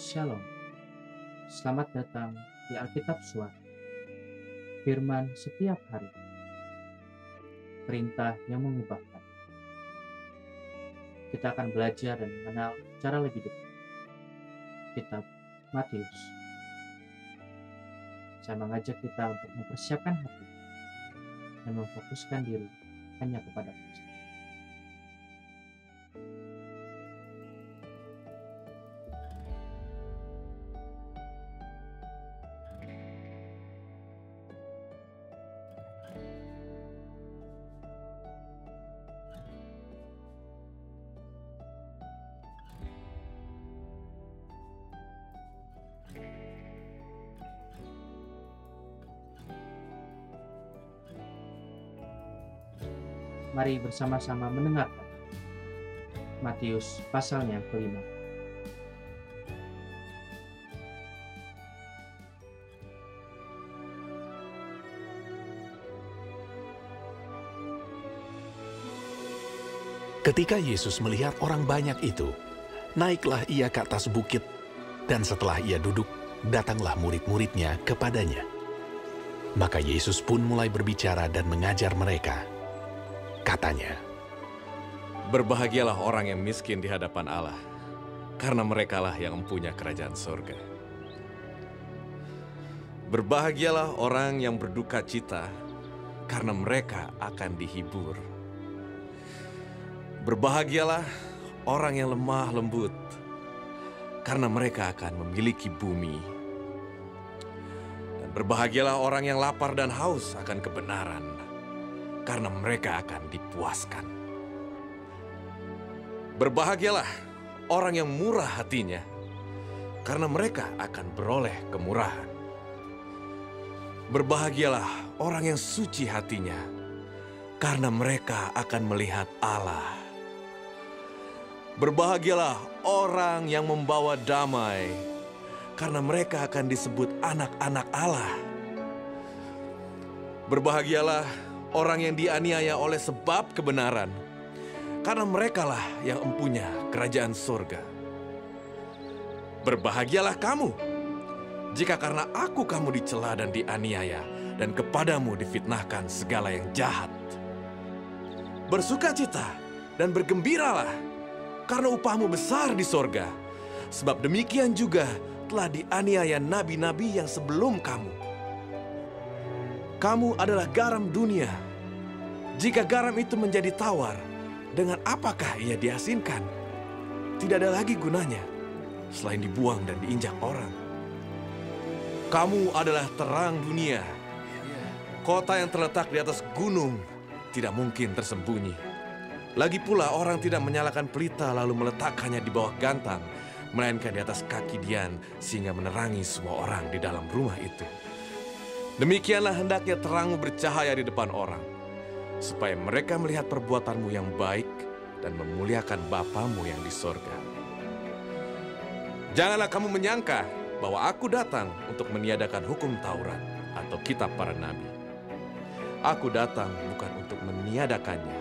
Shalom. Selamat datang di Alkitab Suara. Firman setiap hari. Perintah yang mengubahkan. Kita akan belajar dan mengenal cara lebih dekat. Kitab Matius. Saya mengajak kita untuk mempersiapkan hati dan memfokuskan diri hanya kepada Kristus. Mari bersama-sama mendengarkan Matius pasalnya kelima. Ketika Yesus melihat orang banyak itu, naiklah ia ke atas bukit, dan setelah ia duduk, datanglah murid-muridnya kepadanya. Maka Yesus pun mulai berbicara dan mengajar mereka. Katanya, Berbahagialah orang yang miskin di hadapan Allah, karena merekalah yang mempunyai kerajaan sorga. Berbahagialah orang yang berduka cita, karena mereka akan dihibur. Berbahagialah orang yang lemah lembut, karena mereka akan memiliki bumi. Dan berbahagialah orang yang lapar dan haus akan kebenaran, karena mereka akan dipuaskan. Berbahagialah orang yang murah hatinya, karena mereka akan beroleh kemurahan. Berbahagialah orang yang suci hatinya, karena mereka akan melihat Allah. Berbahagialah orang yang membawa damai, karena mereka akan disebut anak-anak Allah. Berbahagialah orang yang dianiaya oleh sebab kebenaran, karena merekalah yang empunya kerajaan surga. Berbahagialah kamu, jika karena aku kamu dicela dan dianiaya, dan kepadamu difitnahkan segala yang jahat. Bersukacita dan bergembiralah, karena upahmu besar di sorga, sebab demikian juga telah dianiaya nabi-nabi yang sebelum kamu. Kamu adalah garam dunia. Jika garam itu menjadi tawar, dengan apakah ia diasinkan? Tidak ada lagi gunanya selain dibuang dan diinjak orang. Kamu adalah terang dunia. Kota yang terletak di atas gunung tidak mungkin tersembunyi. Lagi pula orang tidak menyalakan pelita lalu meletakkannya di bawah gantang, melainkan di atas kaki Dian sehingga menerangi semua orang di dalam rumah itu. Demikianlah hendaknya terangmu bercahaya di depan orang, supaya mereka melihat perbuatanmu yang baik dan memuliakan Bapamu yang di sorga. Janganlah kamu menyangka bahwa aku datang untuk meniadakan hukum Taurat atau kitab para nabi. Aku datang bukan untuk meniadakannya,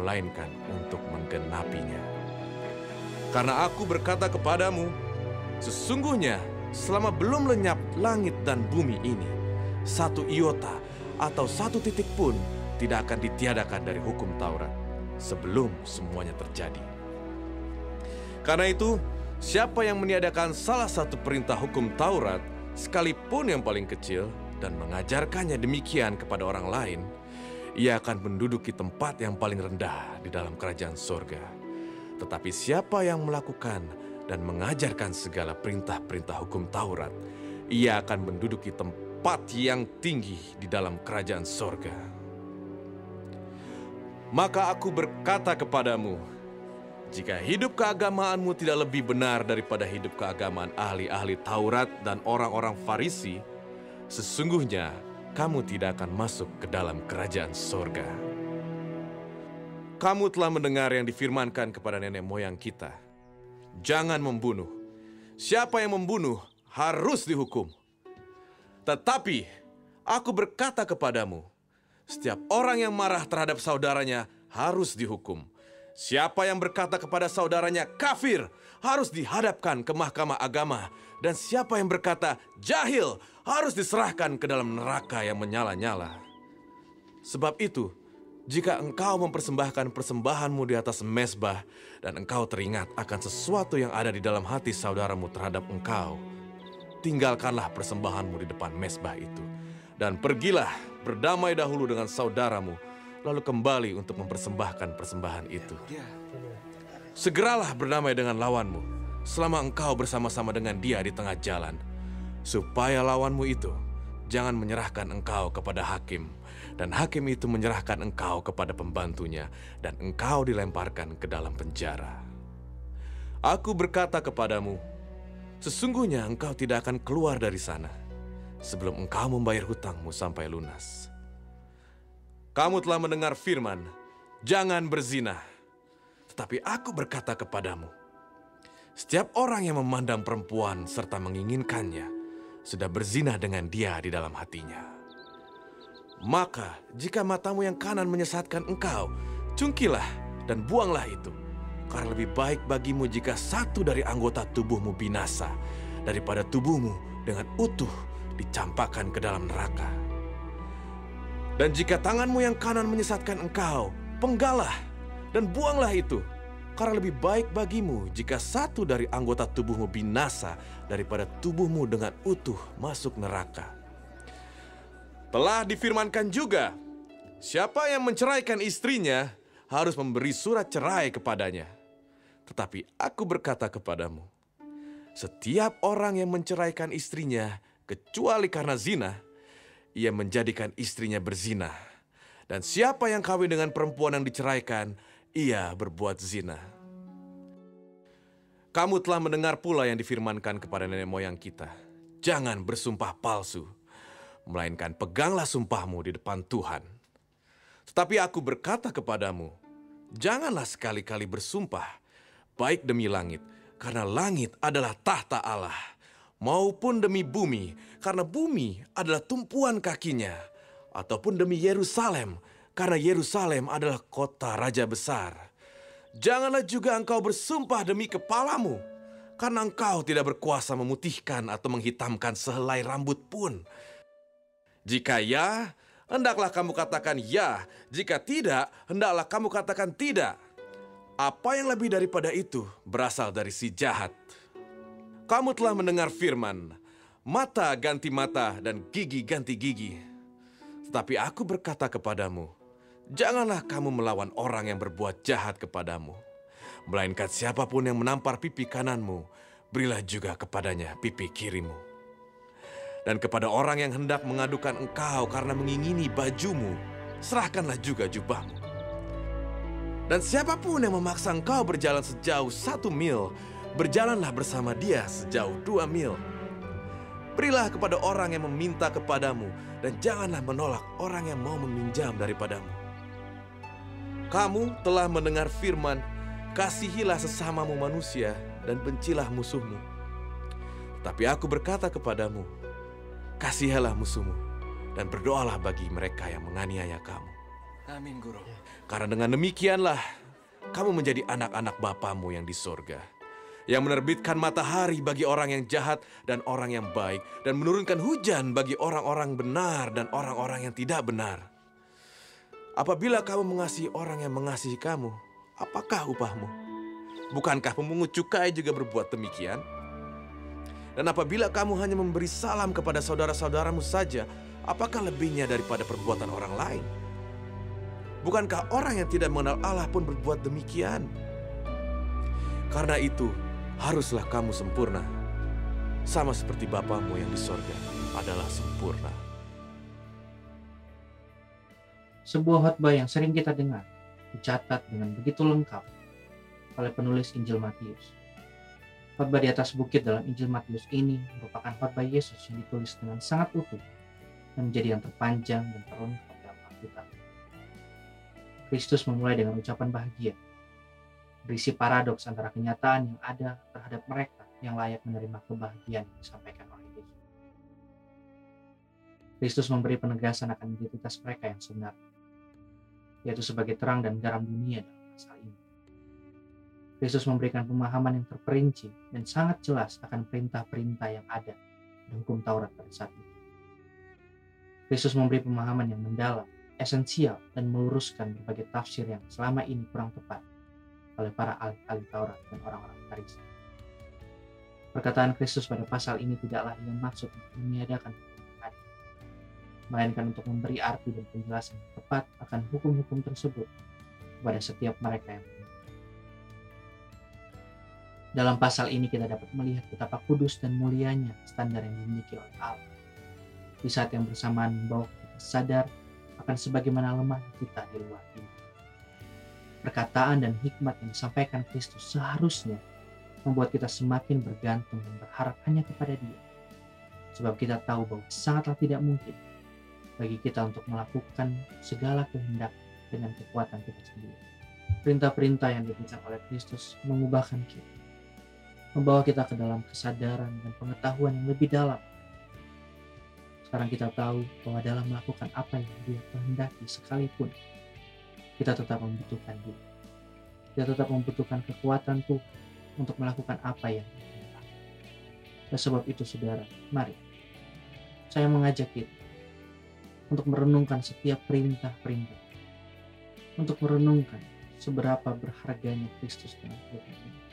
melainkan untuk menggenapinya. Karena aku berkata kepadamu, sesungguhnya selama belum lenyap langit dan bumi ini, satu iota atau satu titik pun tidak akan ditiadakan dari hukum Taurat sebelum semuanya terjadi. Karena itu, siapa yang meniadakan salah satu perintah hukum Taurat, sekalipun yang paling kecil, dan mengajarkannya demikian kepada orang lain, ia akan menduduki tempat yang paling rendah di dalam kerajaan sorga. Tetapi siapa yang melakukan dan mengajarkan segala perintah-perintah hukum Taurat, ia akan menduduki tempat tempat yang tinggi di dalam kerajaan sorga. Maka aku berkata kepadamu, jika hidup keagamaanmu tidak lebih benar daripada hidup keagamaan ahli-ahli Taurat dan orang-orang Farisi, sesungguhnya kamu tidak akan masuk ke dalam kerajaan sorga. Kamu telah mendengar yang difirmankan kepada nenek moyang kita. Jangan membunuh. Siapa yang membunuh harus dihukum. Tetapi aku berkata kepadamu, setiap orang yang marah terhadap saudaranya harus dihukum. Siapa yang berkata kepada saudaranya kafir harus dihadapkan ke mahkamah agama dan siapa yang berkata jahil harus diserahkan ke dalam neraka yang menyala-nyala. Sebab itu, jika engkau mempersembahkan persembahanmu di atas mesbah dan engkau teringat akan sesuatu yang ada di dalam hati saudaramu terhadap engkau, tinggalkanlah persembahanmu di depan mesbah itu dan pergilah berdamai dahulu dengan saudaramu lalu kembali untuk mempersembahkan persembahan itu. Segeralah berdamai dengan lawanmu selama engkau bersama-sama dengan dia di tengah jalan, supaya lawanmu itu jangan menyerahkan engkau kepada hakim, dan hakim itu menyerahkan engkau kepada pembantunya, dan engkau dilemparkan ke dalam penjara. Aku berkata kepadamu, sesungguhnya engkau tidak akan keluar dari sana sebelum engkau membayar hutangmu sampai lunas. Kamu telah mendengar firman, jangan berzina. Tetapi aku berkata kepadamu, setiap orang yang memandang perempuan serta menginginkannya sudah berzina dengan dia di dalam hatinya. Maka, jika matamu yang kanan menyesatkan engkau, cungkilah dan buanglah itu. Karena lebih baik bagimu jika satu dari anggota tubuhmu binasa daripada tubuhmu dengan utuh dicampakkan ke dalam neraka. Dan jika tanganmu yang kanan menyesatkan engkau, penggalah dan buanglah itu karena lebih baik bagimu jika satu dari anggota tubuhmu binasa daripada tubuhmu dengan utuh masuk neraka. Telah difirmankan juga, siapa yang menceraikan istrinya harus memberi surat cerai kepadanya. Tetapi aku berkata kepadamu, setiap orang yang menceraikan istrinya kecuali karena zina, ia menjadikan istrinya berzina. Dan siapa yang kawin dengan perempuan yang diceraikan, ia berbuat zina. Kamu telah mendengar pula yang difirmankan kepada nenek moyang kita. Jangan bersumpah palsu, melainkan peganglah sumpahmu di depan Tuhan. Tetapi aku berkata kepadamu, janganlah sekali-kali bersumpah, baik demi langit, karena langit adalah tahta Allah, maupun demi bumi, karena bumi adalah tumpuan kakinya, ataupun demi Yerusalem, karena Yerusalem adalah kota raja besar. Janganlah juga engkau bersumpah demi kepalamu, karena engkau tidak berkuasa memutihkan atau menghitamkan sehelai rambut pun. Jika ya, hendaklah kamu katakan ya. Jika tidak, hendaklah kamu katakan tidak. Apa yang lebih daripada itu berasal dari si jahat. Kamu telah mendengar firman, mata ganti mata dan gigi ganti gigi. Tetapi aku berkata kepadamu, Janganlah kamu melawan orang yang berbuat jahat kepadamu. Melainkan siapa pun yang menampar pipi kananmu, berilah juga kepadanya pipi kirimu. Dan kepada orang yang hendak mengadukan engkau karena mengingini bajumu, serahkanlah juga jubahmu. Dan siapa pun yang memaksa engkau berjalan sejauh satu mil, berjalanlah bersama dia sejauh dua mil. Berilah kepada orang yang meminta kepadamu, dan janganlah menolak orang yang mau meminjam daripadamu. Kamu telah mendengar firman, kasihilah sesamamu manusia dan bencilah musuhmu. Tapi aku berkata kepadamu, kasihilah musuhmu dan berdoalah bagi mereka yang menganiaya kamu. Amin, Guru. Karena dengan demikianlah kamu menjadi anak-anak Bapamu yang di sorga. Yang menerbitkan matahari bagi orang yang jahat dan orang yang baik. Dan menurunkan hujan bagi orang-orang benar dan orang-orang yang tidak benar. Apabila kamu mengasihi orang yang mengasihi kamu, apakah upahmu? Bukankah pemungut cukai juga berbuat demikian? Dan apabila kamu hanya memberi salam kepada saudara-saudaramu saja, apakah lebihnya daripada perbuatan orang lain? Bukankah orang yang tidak mengenal Allah pun berbuat demikian? Karena itu, haruslah kamu sempurna, sama seperti Bapamu yang di sorga adalah sempurna sebuah khotbah yang sering kita dengar dicatat dengan begitu lengkap oleh penulis Injil Matius. Khotbah di atas bukit dalam Injil Matius ini merupakan khotbah Yesus yang ditulis dengan sangat utuh dan menjadi yang terpanjang dan terlengkap dalam Alkitab. Kristus memulai dengan ucapan bahagia, berisi paradoks antara kenyataan yang ada terhadap mereka yang layak menerima kebahagiaan yang disampaikan oleh Yesus. Kristus memberi penegasan akan identitas mereka yang sebenarnya yaitu sebagai terang dan garam dunia dalam masalah ini. Yesus memberikan pemahaman yang terperinci dan sangat jelas akan perintah-perintah yang ada di hukum Taurat pada saat itu. Yesus memberi pemahaman yang mendalam, esensial, dan meluruskan berbagai tafsir yang selama ini kurang tepat oleh para ahli-ahli Taurat dan orang-orang Farisi. Perkataan Kristus pada pasal ini tidaklah yang maksud untuk meniadakan hukum melainkan untuk memberi arti dan penjelasan yang tepat akan hukum-hukum tersebut kepada setiap mereka yang dalam pasal ini kita dapat melihat betapa kudus dan mulianya standar yang dimiliki oleh Allah. Di saat yang bersamaan membawa kita sadar akan sebagaimana lemah kita di luar ini. Perkataan dan hikmat yang disampaikan Kristus seharusnya membuat kita semakin bergantung dan berharap hanya kepada Dia. Sebab kita tahu bahwa sangatlah tidak mungkin bagi kita untuk melakukan segala kehendak dengan kekuatan kita sendiri. Perintah-perintah yang diberikan oleh Kristus mengubahkan kita membawa kita ke dalam kesadaran dan pengetahuan yang lebih dalam. Sekarang kita tahu bahwa dalam melakukan apa yang dia kehendaki sekalipun, kita tetap membutuhkan dia. Kita tetap membutuhkan kekuatan tuh untuk melakukan apa yang dia kehendaki. Dan sebab itu saudara, mari saya mengajak kita untuk merenungkan setiap perintah-perintah. Untuk merenungkan seberapa berharganya Kristus dalam hidup ini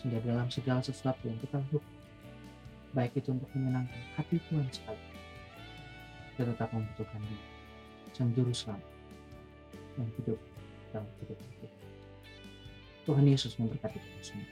sehingga dalam segala sesuatu yang kita lakukan. Baik itu untuk menyenangkan hati Tuhan sekali kita tetap membutuhkan dia. Sang juru selamat yang hidup dalam hidup kita. Tuhan Yesus memberkati kita semua